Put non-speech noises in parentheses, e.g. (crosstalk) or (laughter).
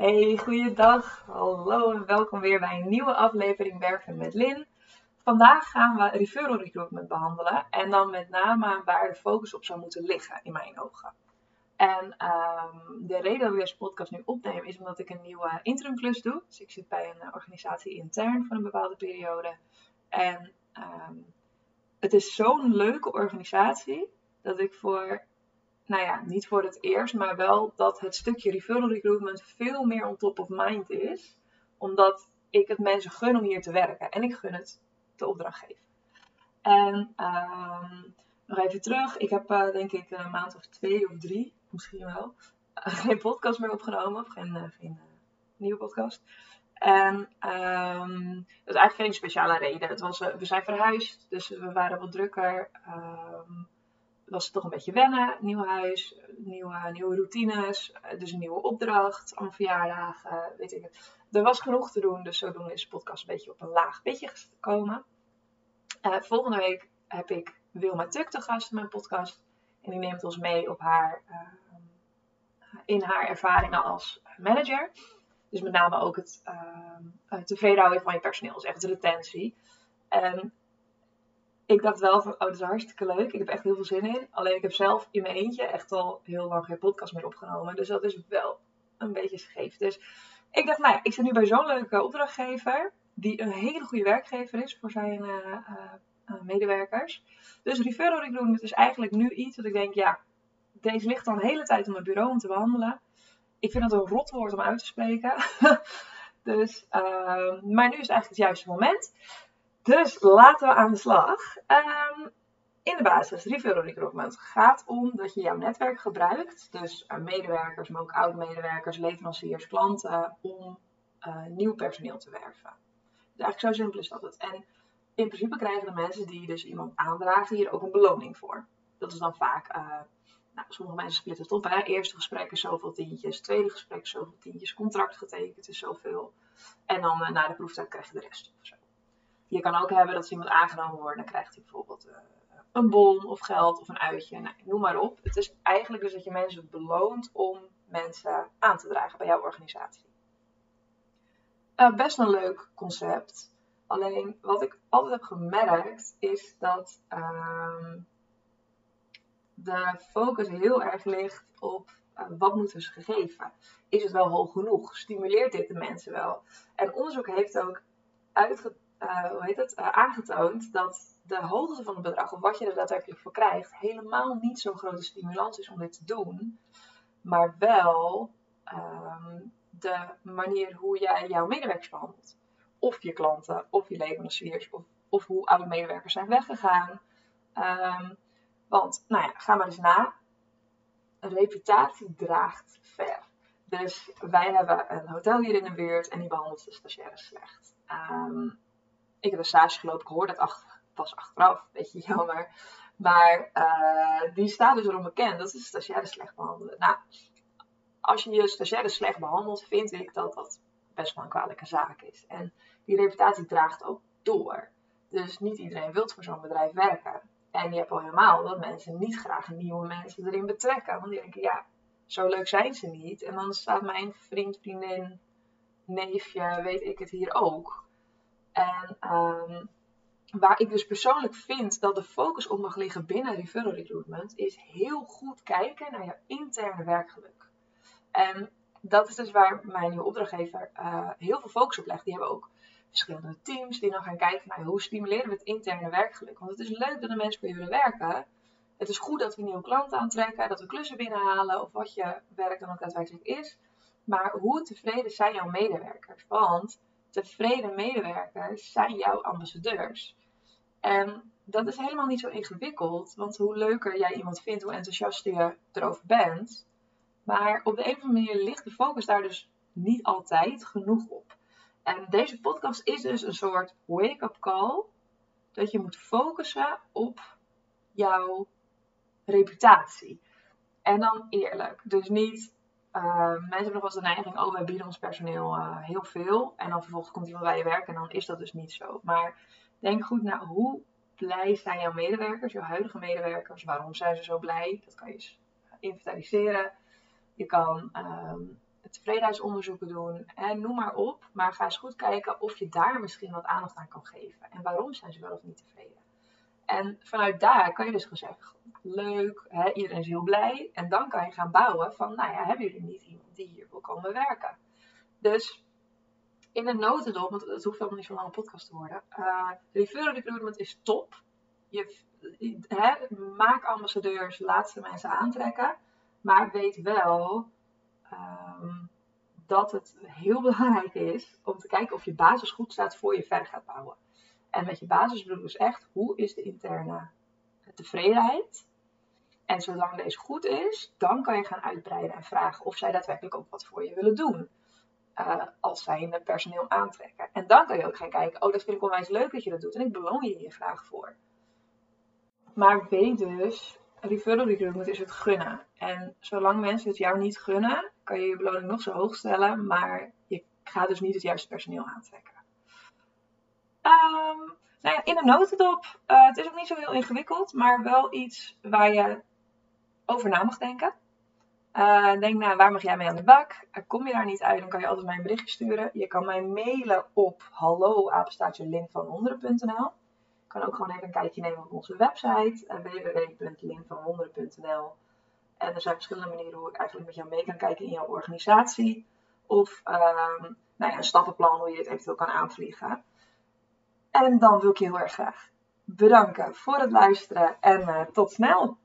Hey, goeiedag. Hallo en welkom weer bij een nieuwe aflevering Werken met Lin. Vandaag gaan we referral recruitment behandelen en dan met name waar de focus op zou moeten liggen in mijn ogen. En ehm, de reden dat ik deze podcast nu opneem is omdat ik een nieuwe interimklus doe. Dus ik zit bij een organisatie intern voor een bepaalde periode. En ehm, het is zo'n leuke organisatie dat ik voor nou ja, niet voor het eerst, maar wel dat het stukje referral recruitment veel meer on top of mind is. Omdat ik het mensen gun om hier te werken. En ik gun het de opdrachtgever. En um, nog even terug. Ik heb uh, denk ik een maand of twee of drie, misschien wel, (laughs) geen podcast meer opgenomen. Of geen, uh, geen nieuwe podcast. En um, dat is eigenlijk geen speciale reden. Het was, we zijn verhuisd, dus we waren wat drukker. Um, was het toch een beetje wennen. Nieuw huis, nieuwe, nieuwe routines, dus een nieuwe opdracht, allemaal verjaardagen, weet ik het. Er was genoeg te doen, dus zodoende is de podcast een beetje op een laag pitje gekomen. Uh, volgende week heb ik Wilma Tuk te gast in mijn podcast. En die neemt ons mee op haar, uh, in haar ervaringen als manager. Dus met name ook het uh, tevreden houden van je personeel, dus echt de retentie. En ik dacht wel van, oh, dat is hartstikke leuk. Ik heb echt heel veel zin in. Alleen ik heb zelf in mijn eentje echt al heel lang geen podcast meer opgenomen. Dus dat is wel een beetje scheef. Dus ik dacht, nou ik zit nu bij zo'n leuke opdrachtgever. Die een hele goede werkgever is voor zijn uh, uh, medewerkers. Dus referral recruitment is eigenlijk nu iets dat ik denk, ja, deze ligt al een hele tijd op mijn bureau om te behandelen. Ik vind het een rot woord om uit te spreken. (laughs) dus, uh, maar nu is het eigenlijk het juiste moment. Dus laten we aan de slag. Um, in de basis, referral recruitment gaat om dat je jouw netwerk gebruikt, dus uh, medewerkers, maar ook oud-medewerkers, leveranciers, klanten, om uh, nieuw personeel te werven. Dus eigenlijk zo simpel is dat het. En in principe krijgen de mensen die dus iemand aandragen hier ook een beloning voor. Dat is dan vaak, uh, nou, sommige mensen splitten het op. Hè? Eerste gesprek is zoveel tientjes, tweede gesprek is zoveel tientjes, contract getekend is zoveel. En dan na de proeftijd krijg je de rest. Je kan ook hebben dat als iemand aangenomen wordt, dan krijgt hij bijvoorbeeld uh, een bon of geld of een uitje. Nou, noem maar op. Het is eigenlijk dus dat je mensen beloont om mensen aan te dragen bij jouw organisatie. Uh, best een leuk concept. Alleen wat ik altijd heb gemerkt is dat uh, de focus heel erg ligt op uh, wat moeten ze geven. Is het wel hoog genoeg? Stimuleert dit de mensen wel? En onderzoek heeft ook uitge uh, hoe heet het, uh, aangetoond dat de hoogte van het bedrag, of wat je er daadwerkelijk voor krijgt, helemaal niet zo'n grote stimulans is om dit te doen. Maar wel um, de manier hoe jij jouw medewerkers behandelt. Of je klanten, of je leveranciers, of, of hoe oude medewerkers zijn weggegaan. Um, want, nou ja, ga maar eens na. Reputatie draagt ver. Dus wij hebben een hotel hier in de buurt en die behandelt de stagiaires slecht. Um, ik heb een stage gelopen, ik hoor dat pas achteraf, beetje (laughs) jammer. Maar uh, die staat dus erom bekend dat ze stagiaires slecht behandelen. Nou, als je je stagiaires slecht behandelt, vind ik dat dat best wel een kwalijke zaak is. En die reputatie draagt ook door. Dus niet iedereen wil voor zo'n bedrijf werken. En je hebt al helemaal dat mensen niet graag nieuwe mensen erin betrekken. Want die denken, ja, zo leuk zijn ze niet. En dan staat mijn vriend, vriendin, neefje, weet ik het hier ook. En um, waar ik dus persoonlijk vind dat de focus op mag liggen binnen referral recruitment, is heel goed kijken naar je interne werkgeluk. En dat is dus waar mijn nieuwe opdrachtgever uh, heel veel focus op legt. Die hebben ook verschillende teams die dan gaan kijken naar hoe stimuleren we het interne werkgeluk. Want het is leuk dat de mensen je willen werken. Het is goed dat we nieuwe klanten aantrekken, dat we klussen binnenhalen of wat je werk dan ook daadwerkelijk is. Maar hoe tevreden zijn jouw medewerkers? Want tevreden medewerkers zijn jouw ambassadeurs. En dat is helemaal niet zo ingewikkeld, want hoe leuker jij iemand vindt, hoe enthousiaster je erover bent. Maar op de een of andere manier ligt de focus daar dus niet altijd genoeg op. En deze podcast is dus een soort wake-up call. Dat je moet focussen op jouw reputatie. En dan eerlijk. Dus niet uh, mensen hebben nog wel eens de neiging, oh, wij bieden ons personeel uh, heel veel. En dan vervolgens komt iemand bij je werk en dan is dat dus niet zo. Maar denk goed naar hoe blij zijn jouw medewerkers, jouw huidige medewerkers. Waarom zijn ze zo blij? Dat kan je inventariseren. Je kan um, tevredenheidsonderzoeken doen en noem maar op. Maar ga eens goed kijken of je daar misschien wat aandacht aan kan geven. En waarom zijn ze wel of niet tevreden. En vanuit daar kan je dus zeggen, leuk, hè, iedereen is heel blij. En dan kan je gaan bouwen van, nou ja, hebben jullie niet iemand die hier wil komen werken? Dus in een notendop, want het hoeft allemaal niet zo'n lange podcast te worden. Uh, referral recruitment is top. Je, hè, maak ambassadeurs, laat ze mensen aantrekken. Maar weet wel ehm, dat het heel (laughs) belangrijk is om te kijken of je basis goed staat voor je verder gaat bouwen. En met je basis dus echt, hoe is de interne tevredenheid? En zolang deze goed is, dan kan je gaan uitbreiden en vragen of zij daadwerkelijk ook wat voor je willen doen. Uh, als zij een personeel aantrekken. En dan kan je ook gaan kijken, oh dat vind ik onwijs leuk dat je dat doet en ik beloon je hier graag voor. Maar weet dus, referral recruitment is het gunnen. En zolang mensen het jou niet gunnen, kan je je beloning nog zo hoog stellen, maar je gaat dus niet het juiste personeel aantrekken. Um, nou in een notendop, uh, het is ook niet zo heel ingewikkeld, maar wel iets waar je over na mag denken. Uh, denk nou, waar mag jij mee aan de bak? Uh, kom je daar niet uit, dan kan je altijd mij een berichtje sturen. Je kan mij mailen op hallo Je kan ook gewoon even een kijkje nemen op onze website uh, En er zijn verschillende manieren hoe ik eigenlijk met jou mee kan kijken in jouw organisatie. Of ehm, nou ja, een stappenplan hoe je het eventueel kan aanvliegen. En dan wil ik je heel erg graag bedanken voor het luisteren en tot snel!